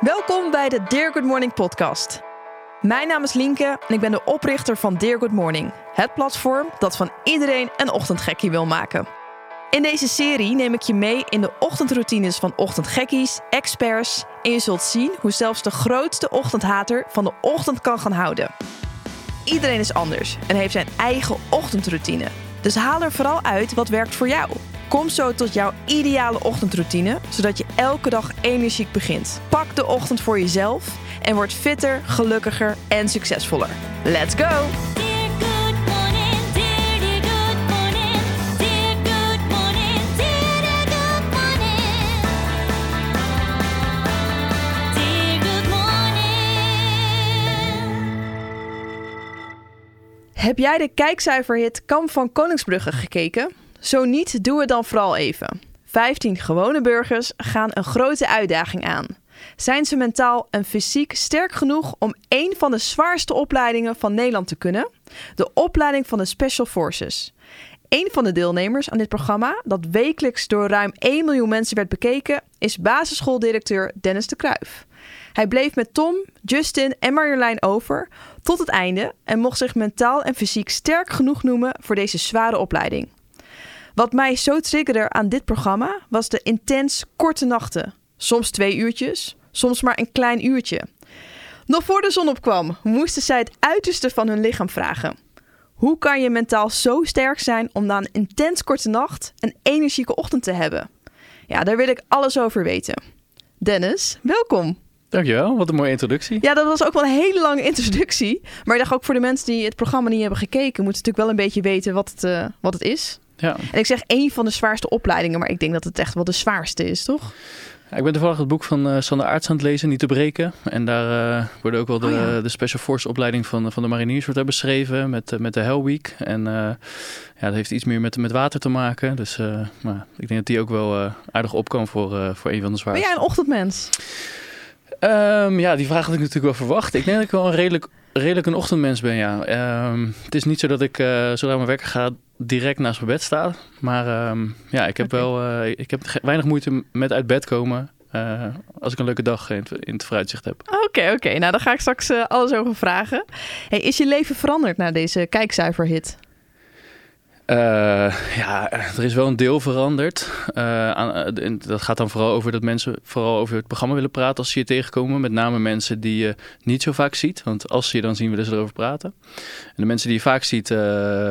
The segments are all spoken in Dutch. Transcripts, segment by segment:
Welkom bij de Dear Good Morning podcast. Mijn naam is Lienke en ik ben de oprichter van Dear Good Morning. Het platform dat van iedereen een ochtendgekkie wil maken. In deze serie neem ik je mee in de ochtendroutines van ochtendgekkies, experts... en je zult zien hoe zelfs de grootste ochtendhater van de ochtend kan gaan houden. Iedereen is anders en heeft zijn eigen ochtendroutine. Dus haal er vooral uit wat werkt voor jou. Kom zo tot jouw ideale ochtendroutine, zodat je elke dag energiek begint. Pak de ochtend voor jezelf en word fitter, gelukkiger en succesvoller. Let's go! Heb jij de kijkcijferhit Kamp van Koningsbrugge gekeken? Zo niet, doe het dan vooral even. 15 gewone burgers gaan een grote uitdaging aan. Zijn ze mentaal en fysiek sterk genoeg om één van de zwaarste opleidingen van Nederland te kunnen? De opleiding van de Special Forces. Een van de deelnemers aan dit programma, dat wekelijks door ruim 1 miljoen mensen werd bekeken, is basisschooldirecteur Dennis de Kruif. Hij bleef met Tom, Justin en Marjolein over tot het einde en mocht zich mentaal en fysiek sterk genoeg noemen voor deze zware opleiding. Wat mij zo triggerde aan dit programma was de intens korte nachten. Soms twee uurtjes, soms maar een klein uurtje. Nog voor de zon opkwam, moesten zij het uiterste van hun lichaam vragen. Hoe kan je mentaal zo sterk zijn om na een intens korte nacht een energieke ochtend te hebben? Ja, daar wil ik alles over weten. Dennis, welkom. Dankjewel, wat een mooie introductie. Ja, dat was ook wel een hele lange introductie. Maar ik dacht ook voor de mensen die het programma niet hebben gekeken, moeten ze natuurlijk wel een beetje weten wat het, eh, wat het is. Ja. En ik zeg één van de zwaarste opleidingen, maar ik denk dat het echt wel de zwaarste is, toch? Ik ben toevallig het boek van eh, Sander Aarts aan het lezen, Niet te breken. En daar eh wordt ook wel de, Oh ja. de Special Force opleiding van, van de mariniers wordt daar beschreven met, eh, met de Hell Week. En eh, ja, dat heeft iets meer met, met water te maken. Dus maar ik denk dat die ook wel aardig op kan voor, voor een van de Ben zwaarste. jij een ochtendmens? Ehm, ja, die vraag had ik natuurlijk wel verwacht. Ik denk dat ik wel een redelijk, redelijk een ochtendmens ben, ja. Ehm, het is niet zo dat ik, eh zodra mijn wekker ga, direct naast mijn bed sta. Maar ehm, ja, ik heb wel eh, ik heb weinig moeite met uit bed komen... eh, als ik een leuke dag in het, in het vooruitzicht heb. Oké, oké. Nou, daar ga ik straks alles over vragen. Hey, is je leven veranderd na deze kijkcijferhit? Eh, ja, er is wel een deel veranderd. Eh, aan, eh, dat gaat dan vooral over dat mensen vooral over het programma willen praten als ze je tegenkomen. Met name mensen die je niet zo vaak ziet. Want als ze je dan zien, willen ze erover praten. En de mensen die je vaak ziet,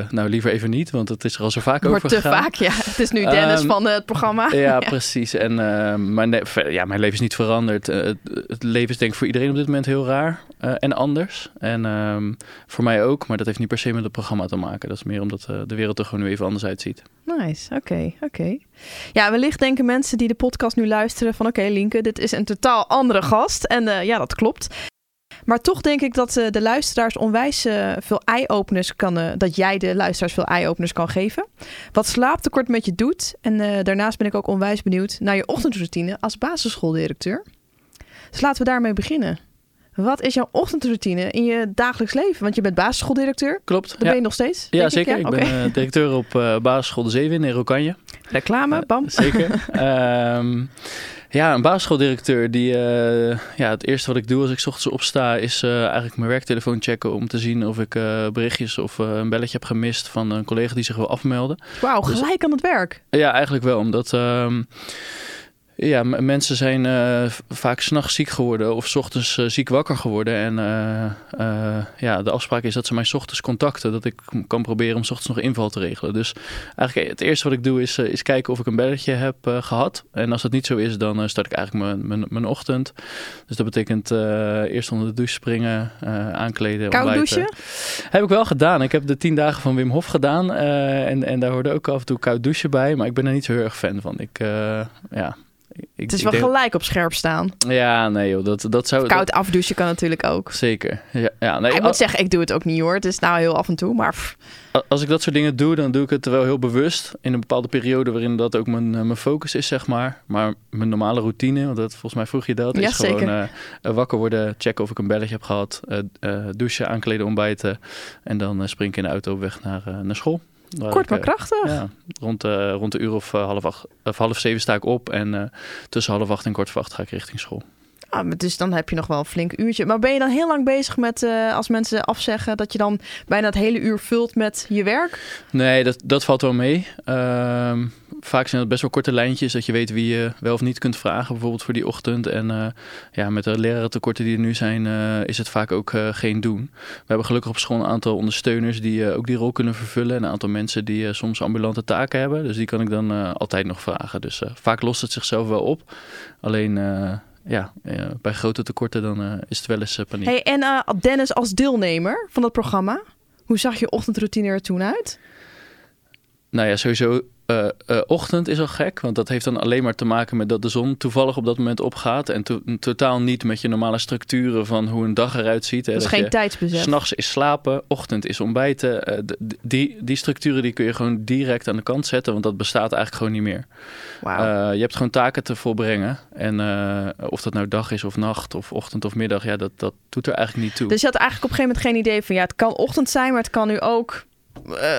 nou liever even niet. Want het is er al zo vaak Wordt over te gegaan. vaak, ja. Het is nu Dennis Ehm, van eh, het programma. Ja, precies. En, ver- ja, mijn leven is niet veranderd. Het, het leven is denk ik voor iedereen op dit moment heel raar en anders. En ehm, voor mij ook, maar dat heeft niet per se met het programma te maken. Dat is meer omdat de wereld er gewoon nu even anders uitziet. Nice, oké, oké. Ja, wellicht denken mensen die de podcast nu luisteren van... oké, Linke, dit is een totaal andere gast. En eh, ja, dat klopt. Maar toch denk ik dat eh, de luisteraars onwijs eh, veel eye-openers kan... dat jij de luisteraars veel eye-openers kan geven. Wat slaaptekort met je doet. En daarnaast ben ik ook onwijs benieuwd naar je ochtendroutine als basisschooldirecteur. Dus laten we daarmee beginnen. Wat is jouw ochtendroutine in je dagelijks leven? Want je bent basisschooldirecteur. Klopt. Dat ja. ben je nog steeds? Ja, zeker. Ik, ben eh, directeur op eh, basisschool De Zeewin in Rokanje. Reclame, bam. Zeker. Ehm, ja, een basisschooldirecteur die... eh, ja, het eerste wat ik doe als ik 's ochtends opsta... is eh, eigenlijk mijn werktelefoon checken... om te zien of ik eh, berichtjes of eh, een belletje heb gemist... van een collega die zich wil afmelden. Wauw, Dus- gelijk aan het werk. Ja, eigenlijk wel. Omdat ehm, ja, mensen zijn v- vaak s'nachts ziek geworden of 's ochtends eh, ziek wakker geworden. En eh, ja, de afspraak is dat ze mij 's ochtends contacten. Dat ik kan proberen om 's ochtends nog inval te regelen. Dus eigenlijk het eerste wat ik doe is, is kijken of ik een belletje heb eh, gehad. En als dat niet zo is, dan start ik eigenlijk mijn, mijn, mijn ochtend. Dus dat betekent eerst onder de douche springen, aankleden, Koud douchen? Heb ik wel gedaan. Ik heb de tien dagen van Wim Hof gedaan. en, en daar hoorde ook af en toe koud douchen bij. Maar ik ben er niet zo heel erg fan van. Ik, ja... Ik, Het is wel denk- gelijk op scherp staan. Ja, nee joh. Dat, dat zou... Koud afdouchen kan natuurlijk ook. zeker. Ja, ja, nee, ik moet zeggen, ik doe het ook niet hoor. Het is nou heel af en toe, maar als ik dat soort dingen doe, dan doe ik het wel heel bewust. In een bepaalde periode waarin dat ook mijn, eh, mijn focus is, zeg maar. Maar mijn normale routine, want dat, volgens mij vroeg je dat, Ja, is gewoon zeker. eh, eh, wakker worden, checken of ik een belletje heb gehad, eh, douchen, aankleden, ontbijten. En dan spring ik in de auto op weg naar, naar school. Waar kort ik, maar eh, krachtig. Ja, rond, eh, rond de uur of, eh, half, acht, of half zeven sta ik op. En tussen half acht en kwart voor acht ga ik richting school. Ah, dus dan heb je nog wel een flink uurtje. Maar ben je dan heel lang bezig met, als mensen afzeggen, dat je dan bijna het hele uur vult met je werk? Nee, dat, dat valt wel mee. Ehm, vaak zijn het best wel korte lijntjes, dat je weet wie je wel of niet kunt vragen, bijvoorbeeld voor die ochtend. En eh, ja, met de lerarentekorten die er nu zijn, eh, is het vaak ook eh, geen doen. We hebben gelukkig op school een aantal ondersteuners die ook die rol kunnen vervullen. En een aantal mensen die soms ambulante taken hebben. Dus die kan ik dan altijd nog vragen. Dus vaak lost het zichzelf wel op. Alleen ja, bij grote tekorten dan is het wel eens paniek. Hey, en Dennis als deelnemer van dat programma, hoe zag je ochtendroutine er toen uit? Nou ja, sowieso. Eh, eh, ochtend is al gek, want dat heeft dan alleen maar te maken met dat de zon toevallig op dat moment opgaat. En to- totaal niet met je normale structuren van hoe een dag eruit ziet. Hè, Dat is dat geen tijdsbesef. S'nachts is slapen, ochtend is ontbijten. Eh, die, die structuren die kun je gewoon direct aan de kant zetten, want dat bestaat eigenlijk gewoon niet meer. Je hebt gewoon taken te volbrengen. En of dat nou dag is of nacht of ochtend of middag, ja, dat, dat doet er eigenlijk niet toe. Dus je had eigenlijk op een gegeven moment geen idee van, ja, het kan ochtend zijn, maar het kan nu ook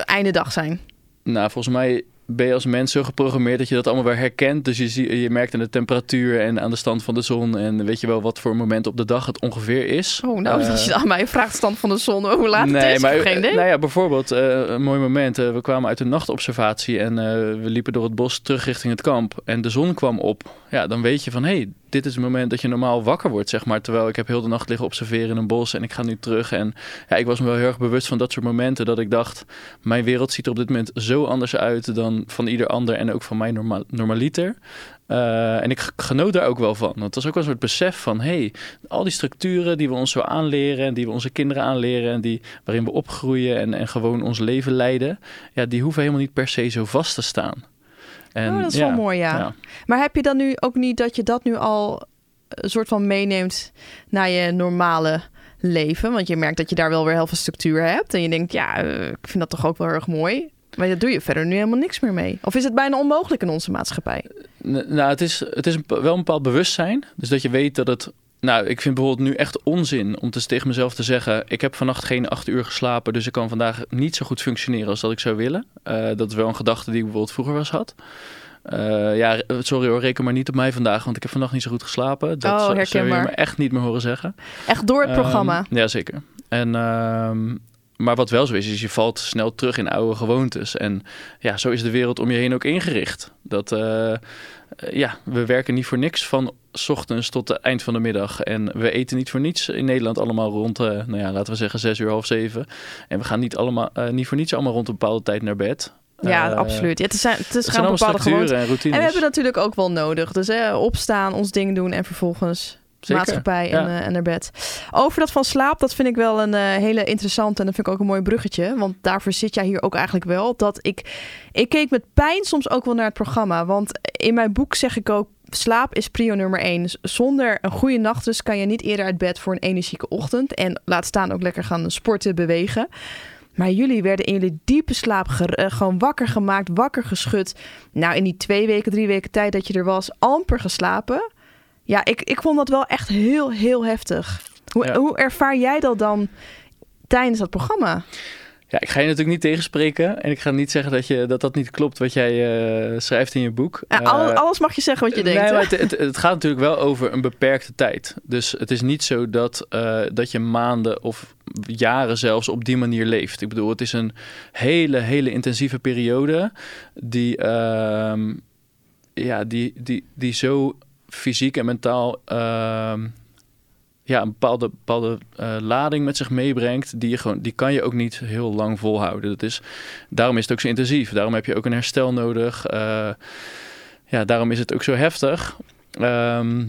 einde dag zijn. Nou, volgens mij ben je als mens zo geprogrammeerd dat je dat allemaal weer herkent. Dus je, zie, je merkt aan de temperatuur en aan de stand van de zon. En weet je wel wat voor moment op de dag het ongeveer is. Oh, nou, Eh, als je aan mij vraagt stand van de zon, hoe laat nee, het is, maar, geen idee. Nou ja, bijvoorbeeld, eh, een mooi moment. eh, we kwamen uit een nachtobservatie en eh, we liepen door het bos terug richting het kamp. En de zon kwam op. Ja, dan weet je van, hé, hey, dit is het moment dat je normaal wakker wordt, zeg maar. Terwijl ik heb heel de nacht liggen observeren in een bos en ik ga nu terug. En ja, ik was me wel heel erg bewust van dat soort momenten. Dat ik dacht, mijn wereld ziet er op dit moment zo anders uit dan van ieder ander. En ook van mij norma normaliter. Eh, en ik genoot daar ook wel van. Want het was ook wel een soort besef van... hey, al die structuren die we ons zo aanleren... en die we onze kinderen aanleren... en die, waarin we opgroeien en, en gewoon ons leven leiden... Ja, die hoeven helemaal niet per se zo vast te staan. En, oh, dat is ja, wel mooi, ja. Maar heb je dan nu ook niet dat je dat nu al een soort van meeneemt naar je normale leven? Want je merkt dat je daar wel weer heel veel structuur hebt. En je denkt, ja, eh, ik vind dat toch ook wel erg mooi. Maar daar doe je verder nu helemaal niks meer mee. Of is het bijna onmogelijk in onze maatschappij? Nou, het is, het is een, wel een bepaald bewustzijn. Dus dat je weet dat het... Nou, ik vind bijvoorbeeld nu echt onzin om te tegen mezelf te zeggen... ik heb vannacht geen acht uur geslapen... dus ik kan vandaag niet zo goed functioneren als dat ik zou willen. Eh, dat is wel een gedachte die ik bijvoorbeeld vroeger eens had. Eh, ja, re- sorry hoor, reken maar niet op mij vandaag... want ik heb vannacht niet zo goed geslapen. Dat Oh, zou- je me echt niet meer horen zeggen. Echt door het Ehm, programma. ja, zeker. En, ehm, maar wat wel zo is, is je valt snel terug in oude gewoontes. En ja, zo is de wereld om je heen ook ingericht. Dat, eh, ja, we werken niet voor niks van 's ochtends tot het eind van de middag. En we eten niet voor niets in Nederland allemaal rond, eh, nou ja, laten we zeggen zes uur, half zeven. En we gaan niet, allemaal, eh, niet voor niets allemaal rond een bepaalde tijd naar bed. Ja, absoluut. Ja, het, is, het is Het gewoon bepaalde structuren en routines. En we hebben natuurlijk ook wel nodig. Dus hè, opstaan, ons ding doen en vervolgens Zeker, maatschappij en, ja. eh, en naar bed. Over dat van slaap, dat vind ik wel een eh, hele interessante en dat vind ik ook een mooi bruggetje. Want daarvoor zit jij hier ook eigenlijk wel. Dat ik, ik keek met pijn soms ook wel naar het programma. Want in mijn boek zeg ik ook, slaap is prio nummer één. Zonder een goede nachtrust kan je niet eerder uit bed voor een energieke ochtend. En laat staan ook lekker gaan sporten, bewegen. Maar jullie werden in jullie diepe slaap eh, gewoon wakker gemaakt, wakker geschud. Nou, in die twee weken, drie weken tijd dat je er was, amper geslapen. Ja, ik, ik vond dat wel echt heel, heel heftig. Hoe, Ja. hoe ervaar jij dat dan tijdens dat programma? Ja, ik ga je natuurlijk niet tegenspreken. En ik ga niet zeggen dat je, dat, dat niet klopt wat jij eh, schrijft in je boek. Ja, Eh, alles mag je zeggen wat je denkt. Nee, maar het, het, het gaat natuurlijk wel over een beperkte tijd. Dus het is niet zo dat, eh, dat je maanden of jaren zelfs op die manier leeft. Ik bedoel, het is een hele, hele intensieve periode die, ehm, ja, die, die, die zo fysiek en mentaal ehm, ja, een bepaalde, bepaalde eh, lading met zich meebrengt, die, je gewoon, die kan je ook niet heel lang volhouden. Dat is, daarom is het ook zo intensief. Daarom heb je ook een herstel nodig. Eh, ja, daarom is het ook zo heftig. Ehm,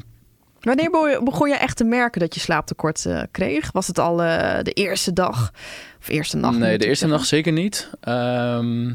Wanneer begon- je echt te merken dat je slaaptekort eh, kreeg? Was het al de eerste dag of eerste nacht? nee, de eerste nacht zeker niet. Ehm,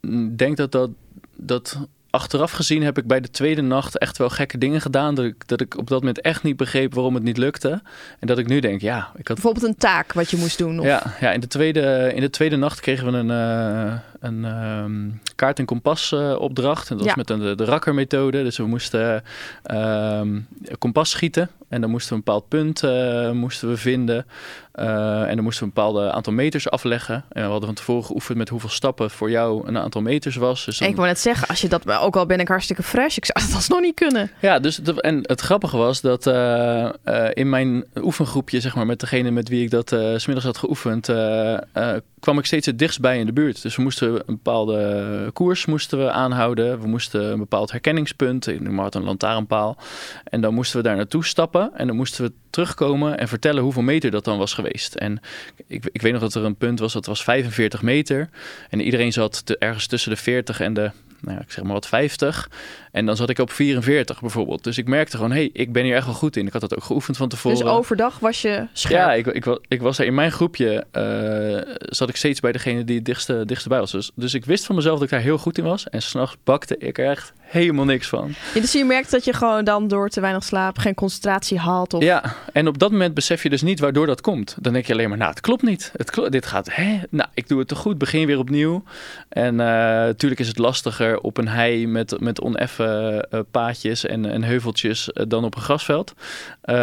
Ik denk dat, dat dat achteraf gezien heb ik bij de tweede nacht echt wel gekke dingen gedaan. Dat ik, dat ik op dat moment echt niet begreep waarom het niet lukte. En dat ik nu denk, ja, ik had Bijvoorbeeld een taak wat je moest doen. Of... Ja, ja in, de tweede, in de tweede nacht kregen we een, eh, een ehm, kaart- en kompas opdracht. En dat was Ja. met een, de, de rakkermethode. Dus we moesten ehm, kompas schieten En dan moesten we een bepaald punt eh, moesten we vinden. Eh, en dan moesten we een bepaald aantal meters afleggen. En we hadden van tevoren geoefend met hoeveel stappen voor jou een aantal meters was. Dus dan- Ik wou net zeggen, als je dat, ook al ben ik hartstikke fresh, ik zou het alsnog niet kunnen. Ja, dus de- en het grappige was dat eh, in mijn oefengroepje, zeg maar, met degene met wie ik dat s smiddags had geoefend, kwam ik steeds het dichtst bij in de buurt. Dus we moesten een bepaalde koers moesten we aanhouden. We moesten een bepaald herkenningspunt, ik noem maar een lantaarnpaal. En dan moesten we daar naartoe stappen en dan moesten we terugkomen en vertellen hoeveel meter dat dan was geweest. En ik, ik weet nog dat er een punt was, dat was 45 meter. En iedereen zat te- ergens tussen de 40 en de, nou ja, ik zeg maar wat 50. En dan zat ik op 44 bijvoorbeeld. Dus ik merkte gewoon, hé, hey, ik ben hier echt wel goed in. Ik had dat ook geoefend van tevoren. Dus overdag was je scherp. Ja, ik, ik, wa- ik was er in mijn groepje, eh, zat ik steeds bij degene die het dichtste, dichtste bij was. Dus, dus ik wist van mezelf dat ik daar heel goed in was. En s'nachts bakte ik er echt helemaal niks van. Ja, dus je merkt dat je gewoon dan door te weinig slaap geen concentratie haalt. Of... Ja, en op dat moment besef je dus niet waardoor dat komt. Dan denk je alleen maar, nou, het klopt niet. Het dit gaat, hè? Nou, ik doe het te goed, begin weer opnieuw. En natuurlijk is het lastiger op een hei met, met oneffen eh, paadjes en, en heuveltjes eh, dan op een grasveld. Eh,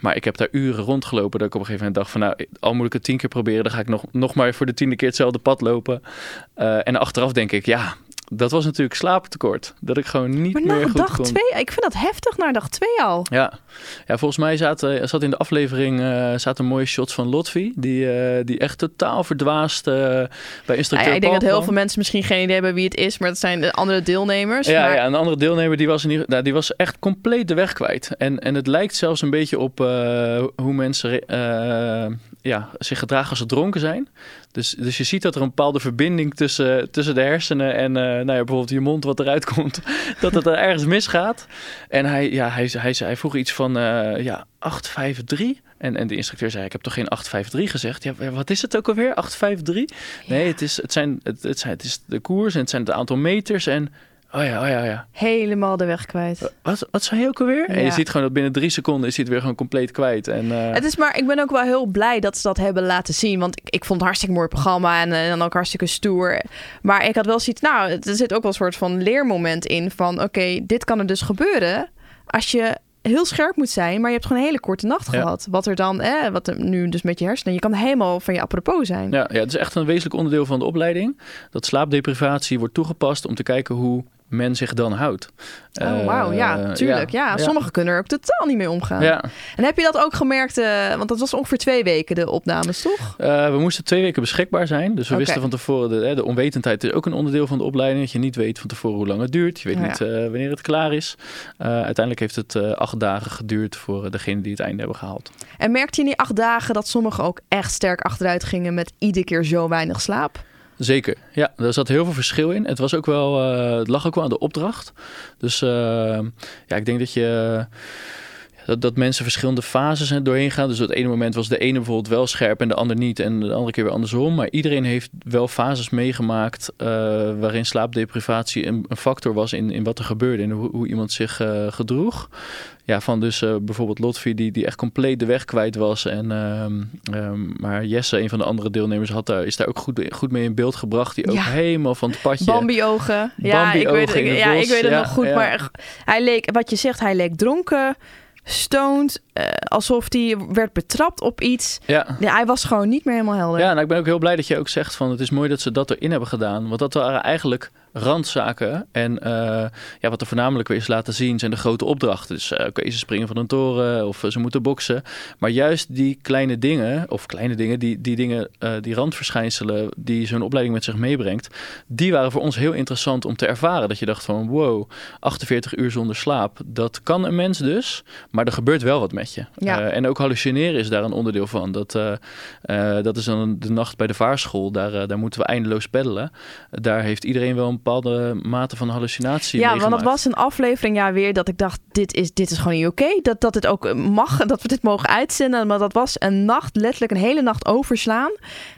maar ik heb daar uren rondgelopen dat ik op een gegeven moment dacht van, nou, al moet ik het tien keer proberen, dan ga ik nog, nog maar voor de tiende keer hetzelfde pad lopen. En achteraf denk ik, ja, dat was natuurlijk slaaptekort. Dat ik gewoon niet Maar meer na goed dag kon. twee, ik vind dat heftig na dag twee al. Ja. ja, volgens mij zaten, zat in de aflevering eh, zaten mooie shots van Lotfi. Die, eh, die echt totaal verdwaasd eh, bij Nou instructeur ja, ik denk Paul dat heel kwam. veel mensen misschien geen idee hebben wie het is, maar het zijn de andere deelnemers. Ja, maar... ja, een andere deelnemer die was, in ieder, nou, die was echt compleet de weg kwijt. En, en het lijkt zelfs een beetje op eh, hoe mensen eh, ja, zich gedragen als ze dronken zijn. Dus, dus je ziet dat er een bepaalde verbinding tussen, tussen de hersenen en eh, nou ja, bijvoorbeeld je mond wat eruit komt. dat het er ergens misgaat. En hij, ja, hij, hij, hij vroeg iets van eh ja, 853. En, en de instructeur zei, ik heb toch geen 853 gezegd? Ja, wat is het ook alweer, 853? Nee, het is, het, zijn, het, het, zijn, het is de koers en het zijn het aantal meters en... Oh ja, oh ja, oh ja. Helemaal de weg kwijt. Wat, wat zei je ook alweer? En je ziet gewoon dat binnen drie seconden is hij het weer gewoon compleet kwijt. En, eh, Het is maar, ik ben ook wel heel blij dat ze dat hebben laten zien. Want ik, ik vond het hartstikke mooi programma en, eh, en dan ook hartstikke stoer. Maar ik had wel zoiets, nou, er zit ook wel een soort van leermoment in van, oké, dit kan er dus gebeuren als je heel scherp moet zijn, maar je hebt gewoon een hele korte nacht Ja. gehad. Wat er dan, eh, wat er nu dus met je hersenen, je kan helemaal van je apropos zijn. ja, ja, het is echt een wezenlijk onderdeel van de opleiding. Dat slaapdeprivatie wordt toegepast om te kijken hoe men zich dan houdt. Oh, wauw, ja, Eh, tuurlijk. Ja, sommigen kunnen er ook totaal niet mee omgaan. Ja, En heb je dat ook gemerkt, eh, want dat was ongeveer twee weken de opnames, toch? Eh, we moesten twee weken beschikbaar zijn. Dus we wisten van tevoren, de, de onwetendheid is ook een onderdeel van de opleiding. Dat je niet weet van tevoren hoe lang het duurt. Je weet niet eh, wanneer het klaar is. Eh, uiteindelijk heeft het eh, acht dagen geduurd voor eh, degene die het einde hebben gehaald. En merkte je in die acht dagen dat sommigen ook echt sterk achteruit gingen met iedere keer zo weinig slaap? Zeker, ja, er zat heel veel verschil in. Het, was ook wel, eh, het lag ook wel aan de opdracht. Dus eh, ja, ik denk dat je... Dat, dat mensen verschillende fases doorheen gaan. Dus op het ene moment was de ene bijvoorbeeld wel scherp en de ander niet. En de andere keer weer andersom. Maar iedereen heeft wel fases meegemaakt eh, waarin slaapdeprivatie een, een factor was in, in wat er gebeurde en hoe, hoe iemand zich eh, gedroeg. Ja, van dus eh, bijvoorbeeld Lotfi die, die echt compleet de weg kwijt was. En, ehm, ehm, maar Jesse, een van de andere deelnemers, had daar, is daar ook goed, goed mee in beeld gebracht. Die ook Ja. helemaal van het padje... Bambi-ogen. Ja, ik weet, het- ja, ik weet het Ja, nog goed. Maar hij leek, wat je zegt, hij leek dronken, stoned, eh, alsof hij werd betrapt op iets. Ja. Ja, hij was gewoon niet meer helemaal helder. Ja, nou, ik ben ook heel blij dat je ook zegt van het is mooi dat ze dat erin hebben gedaan. Want dat waren eigenlijk randzaken. En eh, ja, wat er voornamelijk weer is laten zien zijn de grote opdrachten. Dus eh, oké, ze springen van een toren of eh, ze moeten boksen. Maar juist die kleine dingen, of kleine dingen, die, die dingen, die randverschijnselen die zo'n opleiding met zich meebrengt, die waren voor ons heel interessant om te ervaren. Dat je dacht van wow, 48 uur zonder slaap, dat kan een mens dus, maar er gebeurt wel wat met je. Ja. En ook hallucineren is daar een onderdeel van. Dat, dat is dan de nacht bij de vaarschool. Daar, daar moeten we eindeloos peddelen. Daar heeft iedereen wel een bepaalde mate van hallucinatie Ja, want dat was een aflevering ja, weer dat ik dacht, dit is, dit is gewoon niet oké. Dat, dat het ook mag, dat we dit mogen uitzenden. Maar dat was een nacht, letterlijk een hele nacht overslaan.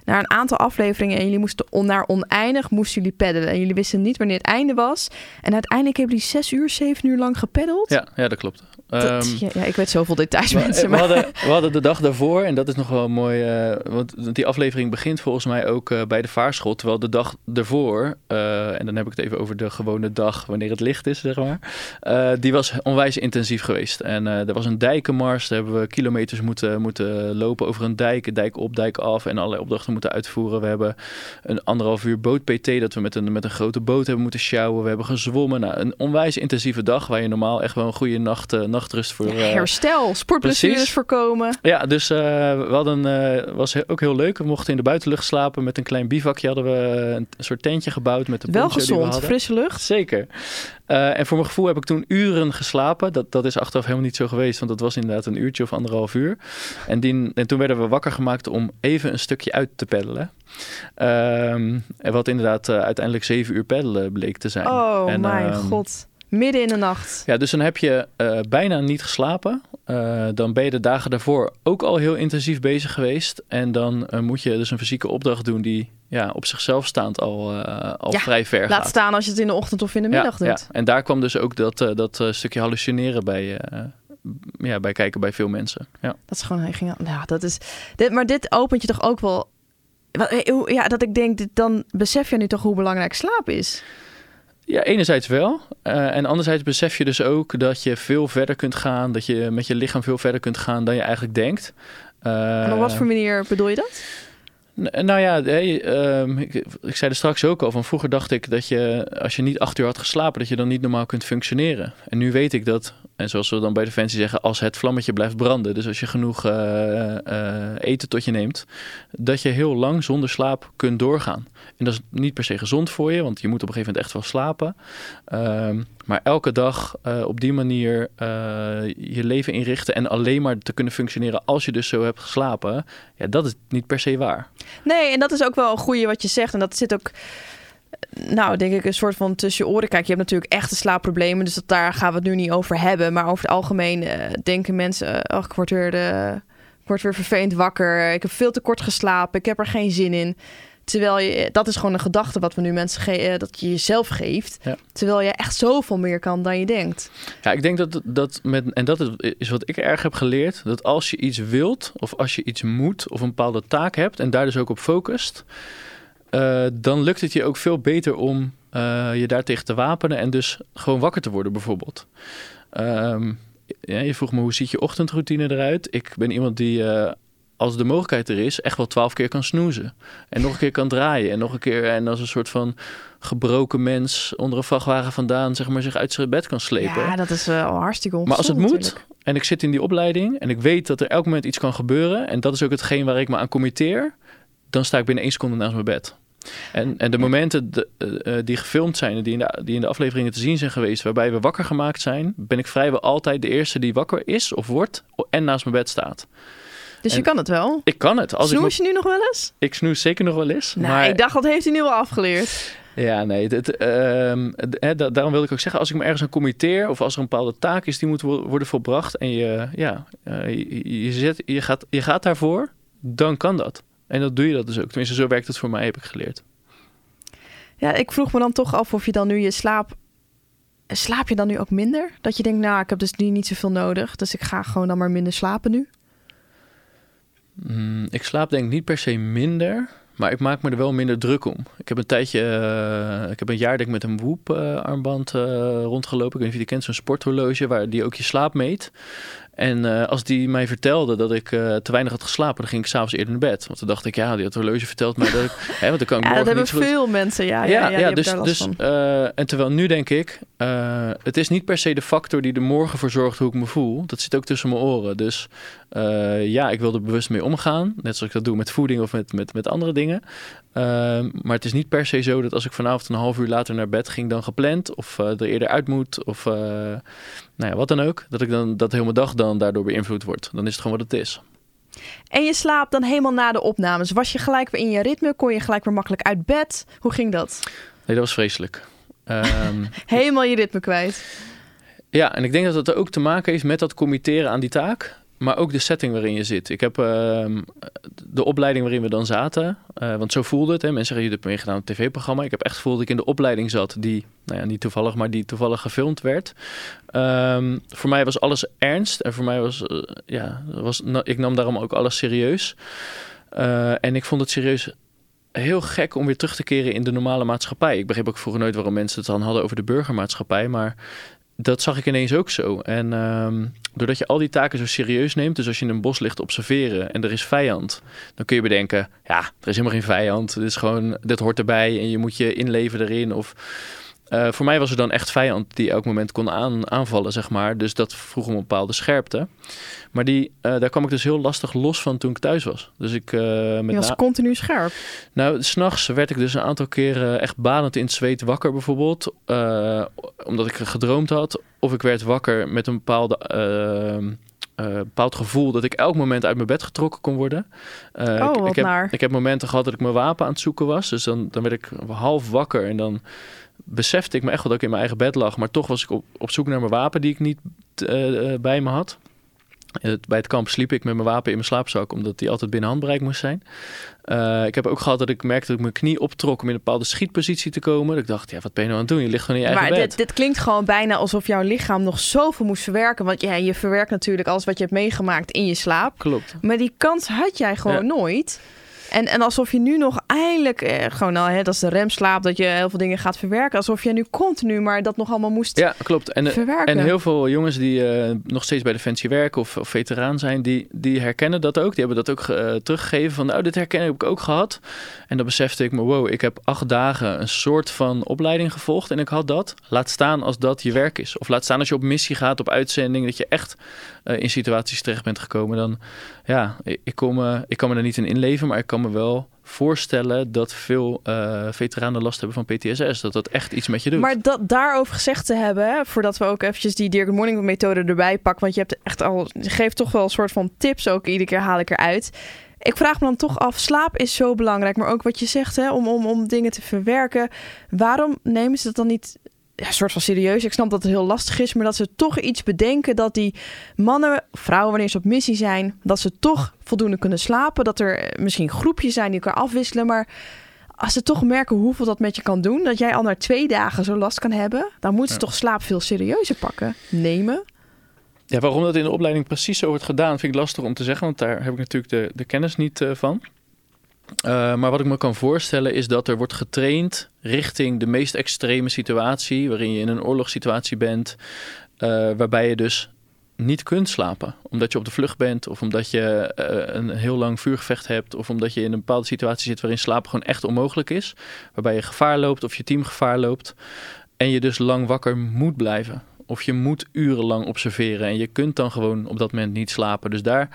Naar een aantal afleveringen. En jullie moesten on, naar oneindig moesten jullie peddelen. En jullie wisten niet wanneer het einde was. En uiteindelijk hebben jullie zes uur, zeven uur lang gepeddeld. Ja, ja, dat klopt. Dat- Ehm, ja, ja, ik weet zoveel details, we, mensen. we hadden, we hadden de dag daarvoor, en dat is nog wel mooi, eh, want die aflevering begint volgens mij ook eh, bij de vaarschool. Terwijl de dag ervoor, eh, en dan dan heb ik het even over de gewone dag wanneer het licht is, zeg maar. Eh, die was onwijs intensief geweest. En eh, er was een dijkenmars, daar hebben we kilometers moeten, moeten lopen over een dijk, dijk op, dijk af en allerlei opdrachten moeten uitvoeren. We hebben een anderhalf uur boot-PT, dat we met een, met een grote boot hebben moeten sjouwen. We hebben gezwommen. Nou, een onwijs intensieve dag, waar je normaal echt wel een goede nacht, eh, nachtrust voor... Herstel, sportblessures voorkomen. ja, dus we hadden, was ook heel leuk. We mochten in de buitenlucht slapen met een klein bivakje. Hadden we een, soort tentje gebouwd met de Wel gezond, frisse lucht. Zeker. Eh, en voor mijn gevoel heb ik toen uren geslapen. Dat, dat is achteraf helemaal niet zo geweest, want dat was inderdaad een uurtje of anderhalf uur. En, die, en toen werden we wakker gemaakt om even een stukje uit te peddelen. En wat inderdaad eh, uiteindelijk zeven uur peddelen bleek te zijn. Oh En, mijn ehm, god. Midden in de nacht. Ja, dus dan heb je eh, bijna niet geslapen. Eh, dan ben je de dagen daarvoor ook al heel intensief bezig geweest. En dan eh, moet je dus een fysieke opdracht doen die ja, op zichzelf staand al, al Ja, vrij ver Laat gaat. staan als je het in de ochtend of in de middag ja, doet. Ja. En daar kwam dus ook dat, dat stukje hallucineren bij, ja, bij kijken bij veel mensen. Ja. Dat is gewoon, hij ging, ja, dat is, dit, maar dit opent je toch ook wel, ja, dat ik denk, dan besef je nu toch hoe belangrijk slaap is. Ja, enerzijds wel. Eh, en anderzijds besef je dus ook dat je veel verder kunt gaan. Dat je met je lichaam veel verder kunt gaan dan je eigenlijk denkt. en op wat Eh, voor manier bedoel je dat? N- Nou ja, hey, ehm, ik, ik zei er straks ook al, van vroeger dacht ik dat je, als je niet acht uur had geslapen, dat je dan niet normaal kunt functioneren. En nu weet ik dat, en zoals we dan bij Defensie zeggen, als het vlammetje blijft branden, dus als je genoeg eh, eh, eten tot je neemt, dat je heel lang zonder slaap kunt doorgaan. En dat is niet per se gezond voor je, want je moet op een gegeven moment echt wel slapen. Ehm, maar elke dag eh, op die manier je leven inrichten en alleen maar te kunnen functioneren als je dus zo hebt geslapen, ja, dat is niet per se waar. Nee, en dat is ook wel een goede wat je zegt. En dat zit ook, nou, denk ik, een soort van tussen je oren. Kijk, je hebt natuurlijk echte slaapproblemen, dus dat, daar gaan we het nu niet over hebben. Maar over het algemeen eh, denken mensen, eh, ach, ik word weer, de, ik word weer vervelend wakker. Ik heb veel te kort geslapen, ik heb er geen zin in. Terwijl je, dat is gewoon een gedachte wat we nu mensen ge- eh, dat je jezelf geeft. Ja. Terwijl je echt zoveel meer kan dan je denkt. Ja, ik denk dat dat met, en dat is wat ik erg heb geleerd, dat als je iets wilt of als je iets moet of een bepaalde taak hebt en daar dus ook op focust, eh, dan lukt het je ook veel beter om eh, je daartegen te wapenen en dus gewoon wakker te worden bijvoorbeeld. Ehm, ja, je vroeg me hoe ziet je ochtendroutine eruit? Ik ben iemand die eh, als de mogelijkheid er is, echt wel twaalf keer kan snoezen. En nog een keer kan draaien. En nog een keer en als een soort van gebroken mens onder een vrachtwagen vandaan, zeg maar, zich uit zijn bed kan slepen. Ja, dat is al hartstikke Maar als het moet natuurlijk. en ik zit in die opleiding en ik weet dat er elk moment iets kan gebeuren en dat is ook hetgeen waar ik me aan committeer, dan sta ik binnen één seconde naast mijn bed. En, en de momenten de- eh, eh, die gefilmd zijn en die in, de, die in de afleveringen te zien zijn geweest, waarbij we wakker gemaakt zijn, ben ik vrijwel altijd de eerste die wakker is of wordt en naast mijn bed staat. Dus je kan het wel. Ik kan het. Als Snoes je nu nog wel eens? ik snoes zeker nog wel eens. Nou, maar ik dacht, dat heeft hij nu al afgeleerd. Ja, nee. Het, ehm, da- daarom wil ik ook zeggen, als ik me ergens aan committeer of als er een bepaalde taak is die moet wo- worden volbracht en je, ja, eh, je, je, zet, je, gaat, je gaat daarvoor, dan kan dat. En dat doe je dat dus ook. Tenminste, zo werkt het voor mij, heb ik geleerd. Ja, ik vroeg me dan toch af of je dan nu je slaap... Slaap je dan nu ook minder? Dat je denkt, nou, ik heb dus nu niet zoveel nodig. Dus ik ga gewoon dan maar minder slapen nu. Mm, ik slaap denk ik niet per se minder, maar ik maak me er wel minder druk om. Ik heb een tijdje, eh, ik heb een jaar denk ik met een Whoop eh, armband eh, rondgelopen. Ik weet niet of je die kent, zo'n sporthorloge waar die ook je slaap meet. En eh, als die mij vertelde dat ik eh, te weinig had geslapen, dan ging ik s'avonds eerder naar bed. Want dan dacht ik, ja, die horloge vertelt mij dat ik, hè, want dan kan ik Ja, dat hebben goed veel mensen. Ja, ja, ja, dus, dus eh, en terwijl nu denk ik, het is niet per se de factor die er morgen voor zorgt hoe ik me voel. Dat zit ook tussen mijn oren. Dus ja, ik wil er bewust mee omgaan. Net zoals ik dat doe met voeding of met, met, met andere dingen. Ehm, maar het is niet per se zo dat als ik vanavond een half uur later naar bed ging dan gepland. Of er eerder uit moet. Of nou ja, wat dan ook. Dat ik dan dat mijn dag dan daardoor beïnvloed wordt. Dan is het gewoon wat het is. En je slaapt dan helemaal na de opnames. Was je gelijk weer in je ritme? Kon je gelijk weer makkelijk uit bed? Hoe ging dat? Nee, dat was vreselijk. Ehm, Helemaal je ritme kwijt. Ja, en ik denk dat het ook te maken heeft met dat committeren aan die taak. Maar ook de setting waarin je zit. Ik heb ehm, de opleiding waarin we dan zaten. eh, want zo voelde het. Hè. Mensen zeggen, je hebt meegedaan aan een tv-programma. Ik heb echt gevoeld dat ik in de opleiding zat. Die, nou ja, niet toevallig, maar die toevallig gefilmd werd. Ehm, voor mij was alles ernst. En voor mij was, eh, ja, was, ik nam daarom ook alles serieus. Eh, en ik vond het serieus heel gek om weer terug te keren in de normale maatschappij. Ik begreep ook vroeger nooit waarom mensen het dan hadden over de burgermaatschappij. Maar dat zag ik ineens ook zo. En ehm, doordat je al die taken zo serieus neemt, dus als je in een bos ligt observeren en er is vijand, dan kun je bedenken, ja, er is helemaal geen vijand. Dit is gewoon, dit hoort erbij en je moet je inleven erin. Of eh, voor mij was er dan echt vijand die elk moment kon aan, aanvallen, zeg maar. Dus dat vroeg om een bepaalde scherpte. Maar die, eh, daar kwam ik dus heel lastig los van toen ik thuis was. Dus ik eh, met Je was na- continu scherp. nou, s'nachts werd ik dus een aantal keren echt banend in het zweet wakker bijvoorbeeld. omdat ik gedroomd had. Of ik werd wakker met een bepaalde, bepaald gevoel dat ik elk moment uit mijn bed getrokken kon worden. Oh, ik, ik, heb, naar. ik heb momenten gehad dat ik mijn wapen aan het zoeken was. Dus dan, dan werd ik half wakker en dan besefte ik me echt wel dat ik in mijn eigen bed lag. Maar toch was ik op, op zoek naar mijn wapen die ik niet eh, eh, bij me had. Het- bij het kamp sliep ik met mijn wapen in mijn slaapzak, omdat die altijd binnen handbereik moest zijn. Eh, ik heb ook gehad dat ik merkte dat ik mijn knie optrok om in een bepaalde schietpositie te komen. Dat ik dacht, ja, wat ben je nou aan het doen? Je ligt gewoon in je eigen Maar bed. dit, dit klinkt gewoon bijna alsof jouw lichaam nog zoveel moest verwerken. Want ja, je verwerkt natuurlijk alles wat je hebt meegemaakt in je slaap. Klopt. Maar die kans had jij gewoon nooit. En, en alsof je nu nog eindelijk, eh, gewoon nou, hè, dat is de remslaap, dat je heel veel dingen gaat verwerken. Alsof je nu continu maar dat nog allemaal moest Ja, klopt. En, eh, verwerken. en heel veel jongens die eh, nog steeds bij Defensie werken of, of veteraan zijn, die, die herkennen dat ook. Die hebben dat ook eh, teruggegeven van, nou, dit herkennen heb ik ook gehad. En dan besefte ik me, wow, ik heb acht dagen een soort van opleiding gevolgd en ik had dat. Laat staan als dat je werk is. Of laat staan als je op missie gaat, op uitzending, dat je echt in situaties terecht bent gekomen. Dan, ja, ik, ik, kom, ik kan me er niet in inleven, maar ik kan me wel voorstellen dat veel eh, veteranen last hebben van PTSS. Dat dat echt iets met je doet. Maar dat daarover gezegd te hebben, voordat we ook eventjes die Good Morning methode erbij pakken, want je hebt echt al, je geeft toch wel een soort van tips ook, iedere keer haal ik eruit. Ik vraag me dan toch af, slaap is zo belangrijk, maar ook wat je zegt, hè, om, om, om dingen te verwerken. Waarom nemen ze dat dan niet ja, een soort van serieus? Ik snap dat het heel lastig is, maar dat ze toch iets bedenken dat die mannen, vrouwen, wanneer ze op missie zijn, dat ze toch voldoende kunnen slapen. Dat er misschien groepjes zijn die elkaar afwisselen, maar als ze toch merken hoeveel dat met je kan doen, dat jij al na twee dagen zo last kan hebben, dan moeten ze Ja. toch slaap veel serieuzer pakken. Nemen. Ja, waarom dat in de opleiding precies zo wordt gedaan, vind ik lastig om te zeggen, want daar heb ik natuurlijk de, de kennis niet eh, van. Eh, maar wat ik me kan voorstellen is dat er wordt getraind richting de meest extreme situatie, waarin je in een oorlogssituatie bent, eh, waarbij je dus niet kunt slapen, omdat je op de vlucht bent of omdat je eh, een heel lang vuurgevecht hebt of omdat je in een bepaalde situatie zit waarin slapen gewoon echt onmogelijk is, waarbij je gevaar loopt of je team gevaar loopt en je dus lang wakker moet blijven. Of je moet urenlang observeren en je kunt dan gewoon op dat moment niet slapen. Dus daar,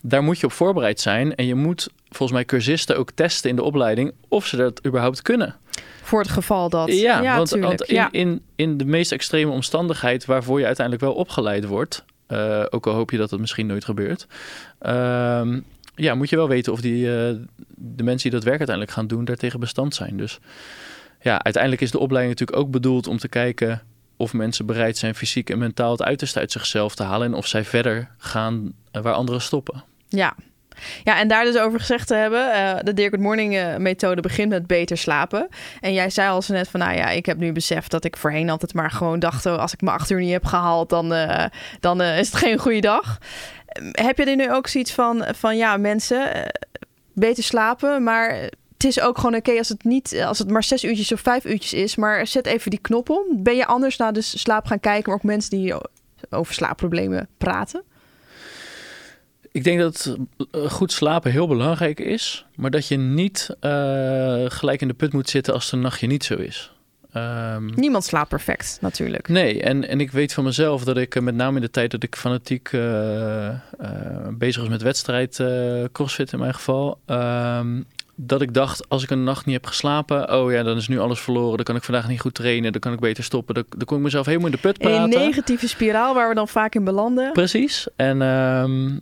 daar moet je op voorbereid zijn. En je moet volgens mij cursisten ook testen in de opleiding of ze dat überhaupt kunnen. Voor het geval dat. Ja, want, tuurlijk. want in, ja. in, in de meest extreme omstandigheid waarvoor je uiteindelijk wel opgeleid wordt, eh, ook al hoop je dat het misschien nooit gebeurt, ehm, ja, moet je wel weten of die, eh, de mensen die dat werk uiteindelijk gaan doen, daartegen bestand zijn. Dus ja, uiteindelijk is de opleiding natuurlijk ook bedoeld om te kijken of mensen bereid zijn fysiek en mentaal het uiterste uit zichzelf te halen en of zij verder gaan eh, waar anderen stoppen. Ja. Ja, en daar dus over gezegd te hebben, eh, de Dear Good Morning eh, methode begint met beter slapen. En jij zei al zo net van, nou ja, ik heb nu beseft dat ik voorheen altijd maar gewoon dacht, oh, als ik mijn acht uur niet heb gehaald, dan, dan is het geen goede dag. Heb je er nu ook zoiets van, van ja, mensen, beter slapen, maar het is ook gewoon oké als het niet, als het maar zes uurtjes of vijf uurtjes is, maar zet even die knop om. Ben je anders naar de slaap gaan kijken, maar ook mensen die over slaapproblemen praten? Ik denk dat eh, goed slapen heel belangrijk is, maar dat je niet eh, gelijk in de put moet zitten als een nachtje niet zo is. Ehm, Niemand slaapt perfect, natuurlijk. nee, en, en ik weet van mezelf dat ik eh, met name in de tijd dat ik fanatiek bezig was met wedstrijd, crossfit in mijn geval, ehm, dat ik dacht als ik een nacht niet heb geslapen, oh ja, dan is nu alles verloren, dan kan ik vandaag niet goed trainen, dan kan ik beter stoppen, dan, dan kon ik mezelf helemaal in de put In een praten. negatieve spiraal waar we dan vaak in belanden. Precies. En ehm,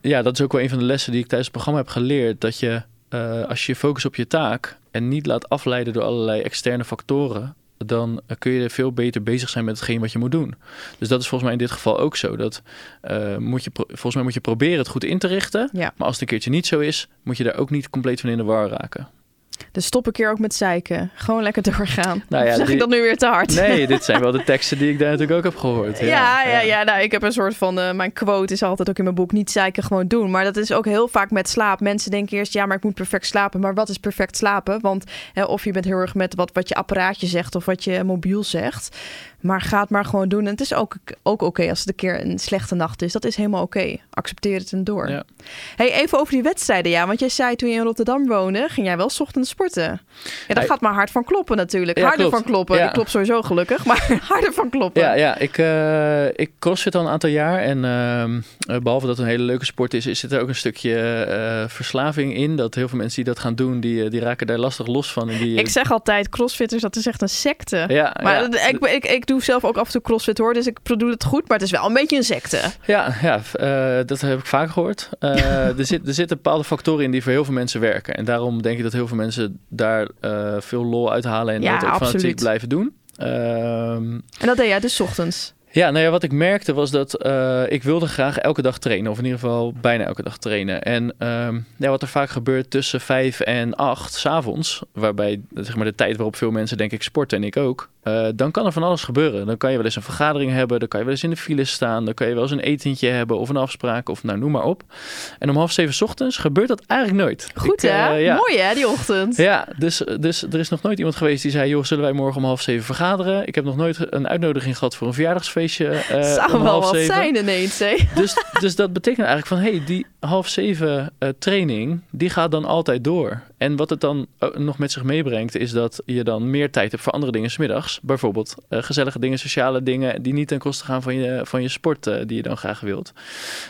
ja, dat is ook wel een van de lessen die ik tijdens het programma heb geleerd. Dat je, eh, als je je focust op je taak en niet laat afleiden door allerlei externe factoren, dan kun je veel beter bezig zijn met hetgeen wat je moet doen. Dus dat is volgens mij in dit geval ook zo. Dat, eh, moet je, volgens mij moet je proberen het goed in te richten. Ja. Maar als het een keertje niet zo is, moet je daar ook niet compleet van in de war raken. Dus stop een keer ook met zeiken. Gewoon lekker doorgaan. Nou ja, zeg ik dat nu weer te hard? Nee, dit zijn wel de teksten die ik daar natuurlijk ook heb gehoord. Ja, Ja, ja, ja. Nou, ik heb een soort van... eh, mijn quote is altijd ook in mijn boek... niet zeiken, gewoon doen. Maar dat is ook heel vaak met slaap. Mensen denken eerst... ja, maar ik moet perfect slapen. Maar wat is perfect slapen? Want hè, of je bent heel erg met wat, wat je apparaatje zegt... of wat je mobiel zegt. Maar ga het maar gewoon doen. En het is ook, ook oké als het een keer een slechte nacht is. Dat is helemaal oké. Accepteer het en door. Ja. Hey, even over die wedstrijden. Ja, want jij zei toen je in Rotterdam woonde... ging jij wel ochtends sporten. Ja, daar Hey. gaat maar hard van kloppen natuurlijk. Ja, harder klopt. van kloppen. Ja. Ik klop sowieso gelukkig. Maar harder van kloppen. Ja, ja ik, eh, ik crossfit al een aantal jaar. En ehm, eh, behalve dat het een hele leuke sport is, is zit er ook een stukje eh, verslaving in. Dat heel veel mensen die dat gaan doen, die, die raken daar lastig los van. En die, Ik zeg altijd, crossfitters, dat is echt een secte. ja, Maar ik, ik, ik doe zelf ook af en toe crossfit hoor, dus ik bedoel het goed, maar het is wel een beetje een secte. ja, ja eh, dat heb ik vaak gehoord. Eh, er, zit, er zitten bepaalde factoren in die voor heel veel mensen werken. En daarom denk ik dat heel veel mensen daar eh, veel lol uithalen en Ja, dat ook fanatiek absoluut. blijven doen. Ehm, En dat deed jij dus 's ochtends. Ja, nou ja, wat ik merkte was dat ik wilde graag elke dag trainen. Of in ieder geval bijna elke dag trainen. En ehm, ja, wat er vaak gebeurt tussen vijf en acht s'avonds... waarbij zeg maar, de tijd waarop veel mensen denk ik sporten en ik ook... eh, dan kan er van alles gebeuren. Dan kan je wel eens een vergadering hebben. Dan kan je wel eens in de file staan. Dan kan je wel eens een etentje hebben of een afspraak of nou, noem maar op. En om half zeven 's ochtends gebeurt dat eigenlijk nooit. Goed Ik, hè? eh, ja. Mooi hè, die ochtend. Ja, dus, dus er is nog nooit iemand geweest die zei... joh, zullen wij morgen om half zeven vergaderen? Ik heb nog nooit een uitnodiging gehad voor een verjaardagsfeestje eh, Zou om wel half wat zeven. zijn ineens hè? Dus, dus dat betekent eigenlijk van... hé, hey, die half zeven eh, training, die gaat dan altijd door. En wat het dan ook nog met zich meebrengt... is dat je dan meer tijd hebt voor andere dingen 's middags. Bijvoorbeeld eh, gezellige dingen, sociale dingen... die niet ten koste gaan van je, van je sport eh, die je dan graag wilt.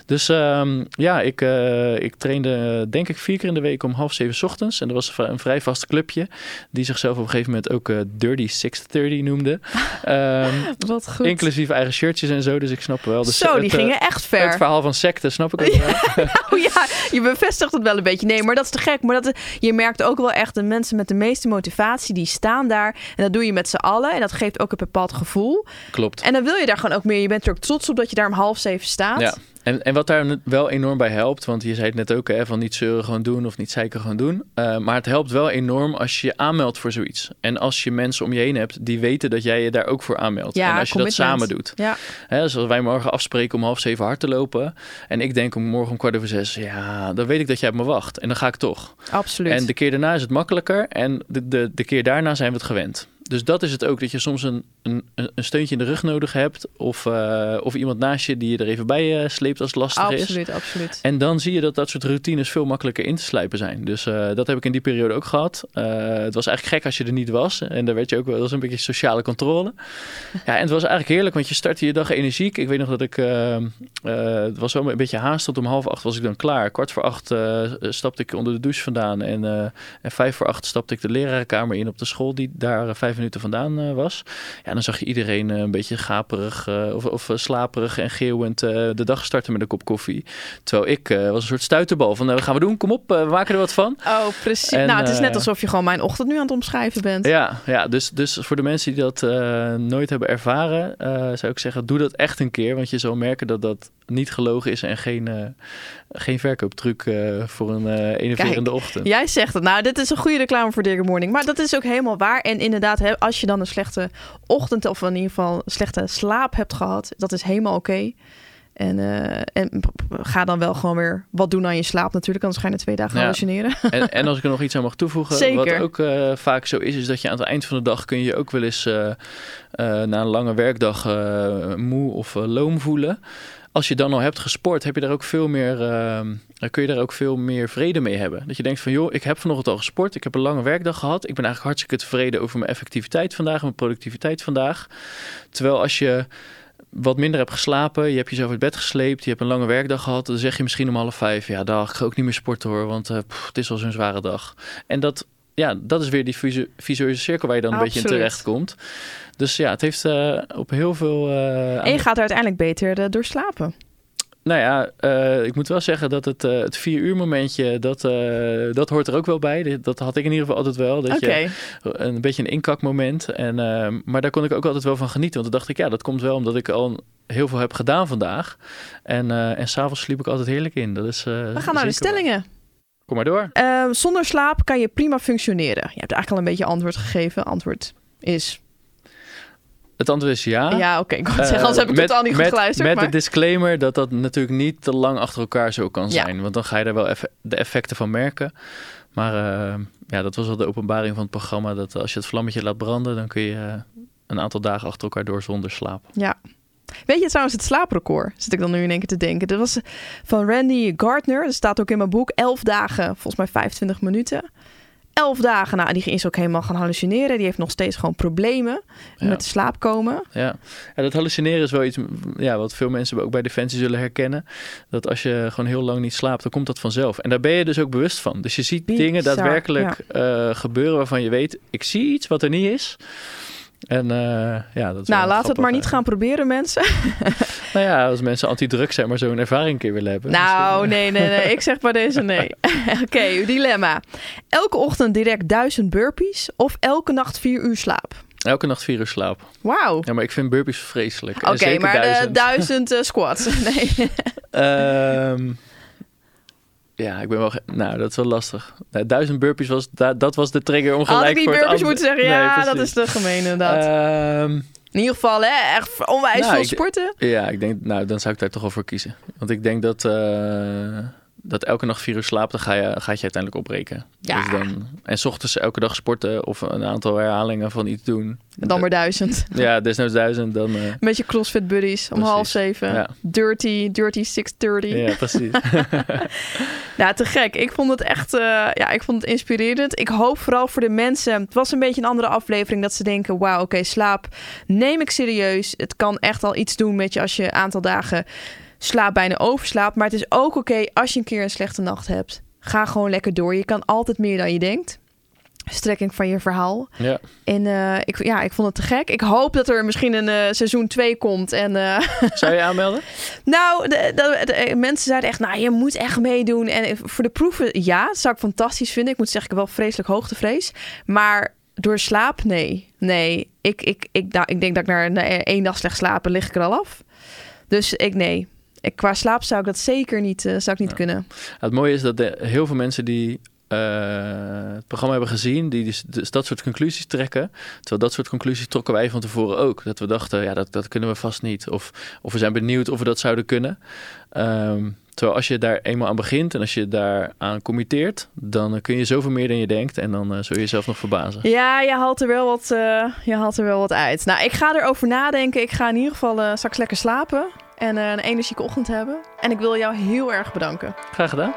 Dus ehm, ja, ik, eh, ik trainde denk ik vier keer in de week om half zeven 's ochtends. En dat was een vrij vast clubje... die zichzelf op een gegeven moment ook eh, Dirty 630 noemde. Ehm, Wat goed. inclusief eigen shirtjes en zo, dus ik snap wel. Dus Zo, die het, eh, gingen echt ver. Het verhaal van secte snap ik ook wel. Oh ja, je bevestigt het wel een beetje. Nee, maar dat is te gek. Maar dat, je merkt ook wel echt de mensen met de meeste motivatie, die staan daar. En dat doe je met z'n allen. En dat geeft ook een bepaald gevoel. Klopt. En dan wil je daar gewoon ook meer. Je bent er ook trots op dat je daar om half zeven staat. Ja. En, en wat daar wel enorm bij helpt, want je zei het net ook, hè, van niet zeuren gewoon doen of niet zeiken gewoon doen. Eh, maar het helpt wel enorm als je je aanmeldt voor zoiets. En als je mensen om je heen hebt die weten dat jij je daar ook voor aanmeldt. Ja, en als je commitment. dat samen doet. Ja, Hè, dus als wij morgen afspreken om half zeven hard te lopen. En ik denk om morgen om kwart over zes, ja, dan weet ik dat jij op me wacht. En dan ga ik toch. absoluut. En de keer daarna is het makkelijker. En de, de, de keer daarna zijn we het gewend. Dus dat is het ook, dat je soms een, een, een steuntje in de rug nodig hebt. Of, eh, of iemand naast je die je er even bij eh, sleept als het lastig is. absoluut, absoluut. En dan zie je dat dat soort routines veel makkelijker in te slijpen zijn. Dus eh, dat heb ik in die periode ook gehad. Eh, het was eigenlijk gek als je er niet was. En daar werd je ook wel, was een beetje sociale controle. Ja, en het was eigenlijk heerlijk, want je startte je dag energiek. Ik weet nog dat ik, het was wel een beetje haast. Tot om half acht was ik dan klaar. Kwart voor acht stapte ik onder de douche vandaan. En, en vijf voor acht stapte ik de lerarenkamer in op de school die daar eh, vijf minuten vandaan eh, was. Ja, dan zag je iedereen eh, een beetje gaperig eh, of, of slaperig en geeuwend de dag starten met een kop koffie. Terwijl ik was een soort stuiterbal van, wat gaan we doen? Kom op, we maken er wat van. Oh, precies. En, nou, het is net alsof je gewoon mijn ochtend nu aan het omschrijven bent. Ja, ja dus, dus voor de mensen die dat nooit hebben ervaren, zou ik zeggen, doe dat echt een keer. Want je zal merken dat dat niet gelogen is en geen, eh, geen verkooptruc voor een eh enerverende ochtend. Jij zegt het. Nou, dit is een goede reclame voor Digger Morning. Maar dat is ook helemaal waar. En inderdaad, als je dan een slechte ochtend of in ieder geval slechte slaap hebt gehad, dat is helemaal oké. En, eh, en ga dan wel gewoon weer wat doen aan je slaap natuurlijk. Anders ga je na twee dagen Ja. hallucineren. En, en als ik er nog iets aan mag toevoegen, Zeker. wat ook eh, vaak zo is, is dat je aan het eind van de dag kun je ook wel eens eh, na een lange werkdag moe of loom voelen. Als je dan al hebt gesport, heb je daar ook veel meer, eh, dan kun je daar ook veel meer vrede mee hebben. Dat je denkt van, joh, ik heb vanochtend al gesport, ik heb een lange werkdag gehad. Ik ben eigenlijk hartstikke tevreden over mijn effectiviteit vandaag mijn productiviteit vandaag. Terwijl als je wat minder hebt geslapen, je hebt jezelf uit bed gesleept, je hebt een lange werkdag gehad, dan zeg je misschien om half vijf, ja dag, ik ga ook niet meer sporten hoor, want eh, het is al zo'n zware dag. En dat, ja, dat is weer die visu- visueuze cirkel waar je dan een beetje in terecht komt. Dus ja, het heeft eh, op heel veel... eh, En je gaat er uiteindelijk beter eh, door slapen. nou ja, ik moet wel zeggen dat het, het vier uur momentje, dat, dat hoort er ook wel bij. Dat had ik in ieder geval altijd wel. Dat je een beetje een inkakmoment. En, eh, maar daar kon ik ook altijd wel van genieten. Want dan dacht ik, ja, dat komt wel omdat ik al heel veel heb gedaan vandaag. En, en s'avonds sliep ik altijd heerlijk in. Dat is, We gaan naar de waar. Kom maar door. Ehm, zonder slaap kan je prima functioneren. Je hebt eigenlijk al een beetje antwoord gegeven. Antwoord is Het antwoord is ja. ja, oké. Ik wou Eh, zeggen, anders heb ik met, totaal niet goed met, geluisterd. Met maar... de disclaimer dat dat natuurlijk niet te lang achter elkaar zo kan Ja. zijn. Want dan ga je daar wel effe- de effecten van merken. Maar eh, ja, dat was wel de openbaring van het programma. Dat als je het vlammetje laat branden, dan kun je eh, een aantal dagen achter elkaar door zonder slaap. Ja. Weet je trouwens het slaaprecord? Zit ik dan nu in één keer te denken. Dat was van Randy Gardner. Dat staat ook in mijn boek. 11 dagen, volgens mij 25 minuten. 11 dagen, nou, die is ook helemaal gaan hallucineren. Die heeft nog steeds gewoon problemen Ja. met de slaap komen. Ja. ja, dat hallucineren is wel iets ja, wat veel mensen ook bij Defensie zullen herkennen. Dat als je gewoon heel lang niet slaapt, dan komt dat vanzelf. En daar ben je dus ook bewust van. Dus je ziet Bizar, dingen daadwerkelijk eh, gebeuren waarvan je weet, ik zie iets wat er niet is. En eh, ja, dat is Nou, we het maar niet eh. gaan proberen, mensen. Nou ja, als mensen antidruk zijn, maar zo'n ervaring een keer willen hebben. Nou, nee, nee, nee. Ik zeg bij deze nee. Oké, dilemma. Elke ochtend direct duizend burpees of elke nacht vier uur slaap? eh, Elke nacht vier uur slaap. Wauw. Ja, maar ik vind burpees vreselijk. Oké, maar duizend. de duizend eh, squats. Nee. Ehm, ja, ik ben wel... Nou, dat is wel lastig. Nou, duizend burpees was... da- dat was de trigger om gelijk Had ik die burpees moeten zeggen? Nee, Ja, dat is te gemeen inderdaad. Ehm, In ieder geval, hè, echt onwijs Nou, veel sporten. ja, ik denk... Nou, dan zou ik daar toch wel voor kiezen. Want ik denk dat... eh, dat elke nacht vier uur slaap, dan ga je, gaat je uiteindelijk opbreken. Ja. Dus dan, en 's ochtends elke dag sporten of een aantal herhalingen van iets doen. Dan maar duizend. Ja, desnoods duizend, dan... eh, Een beetje CrossFit buddies om Precies. half zeven. Ja. Dirty, dirty 630. ja, precies. Ja, te gek. Ik vond het echt, eh, ja, ik vond het inspirerend. Ik hoop vooral voor de mensen. Het was een beetje een andere aflevering dat ze denken: wauw, oké, slaap neem ik serieus. Het kan echt al iets doen met je als je een aantal dagen slaap bijna overslaapt. Maar het is ook oké als je een keer een slechte nacht hebt. Ga gewoon lekker door. Je kan altijd meer dan je denkt. Strekking van je verhaal. ja. En eh, ik, ja, ik vond het te gek. Ik hoop dat er misschien een eh, seizoen 2 komt. En eh, Zou je aanmelden? nou, de, de- de- mensen zeiden echt, nou, je moet echt meedoen. En voor de proeven, ja, dat zou ik fantastisch vinden. Ik moet zeggen, ik heb wel vreselijk hoogtevrees. Maar door slaap, nee. Nee, ik, ik, ik, nou, ik denk dat ik na na één dag slecht slapen, lig ik er al af. Dus ik, nee. Qua slaap zou ik dat zeker niet, eh, zou ik niet Ja. kunnen. Het mooie is dat de- heel veel mensen die eh, het programma hebben gezien, die dus, dus dat soort conclusies trekken. Terwijl dat soort conclusies trokken wij van tevoren ook. Dat we dachten, ja, dat, dat kunnen we vast niet. Of, of we zijn benieuwd of we dat zouden kunnen. Ehm, terwijl als je daar eenmaal aan begint en als je daar aan committeert, dan kun je zoveel meer dan je denkt. En dan eh, zul je jezelf nog verbazen. Ja, je haalt er wel wat, je haalt er wel wat uit. Nou, ik ga erover nadenken. Ik ga in ieder geval straks lekker slapen. En eh, een energieke ochtend hebben. En ik wil jou heel erg bedanken. Graag gedaan.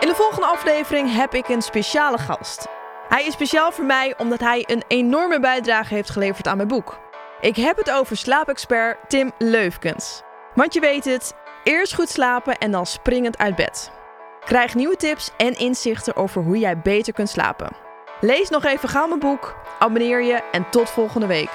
In de volgende aflevering heb ik een speciale gast. Hij is speciaal voor mij omdat hij een enorme bijdrage heeft geleverd aan mijn boek. Ik heb het over slaapexpert Tim Leufkens. Want je weet het, eerst goed slapen en dan springend uit bed. Krijg nieuwe tips en inzichten over hoe jij beter kunt slapen. Lees nog even gauw mijn boek, abonneer je en tot volgende week.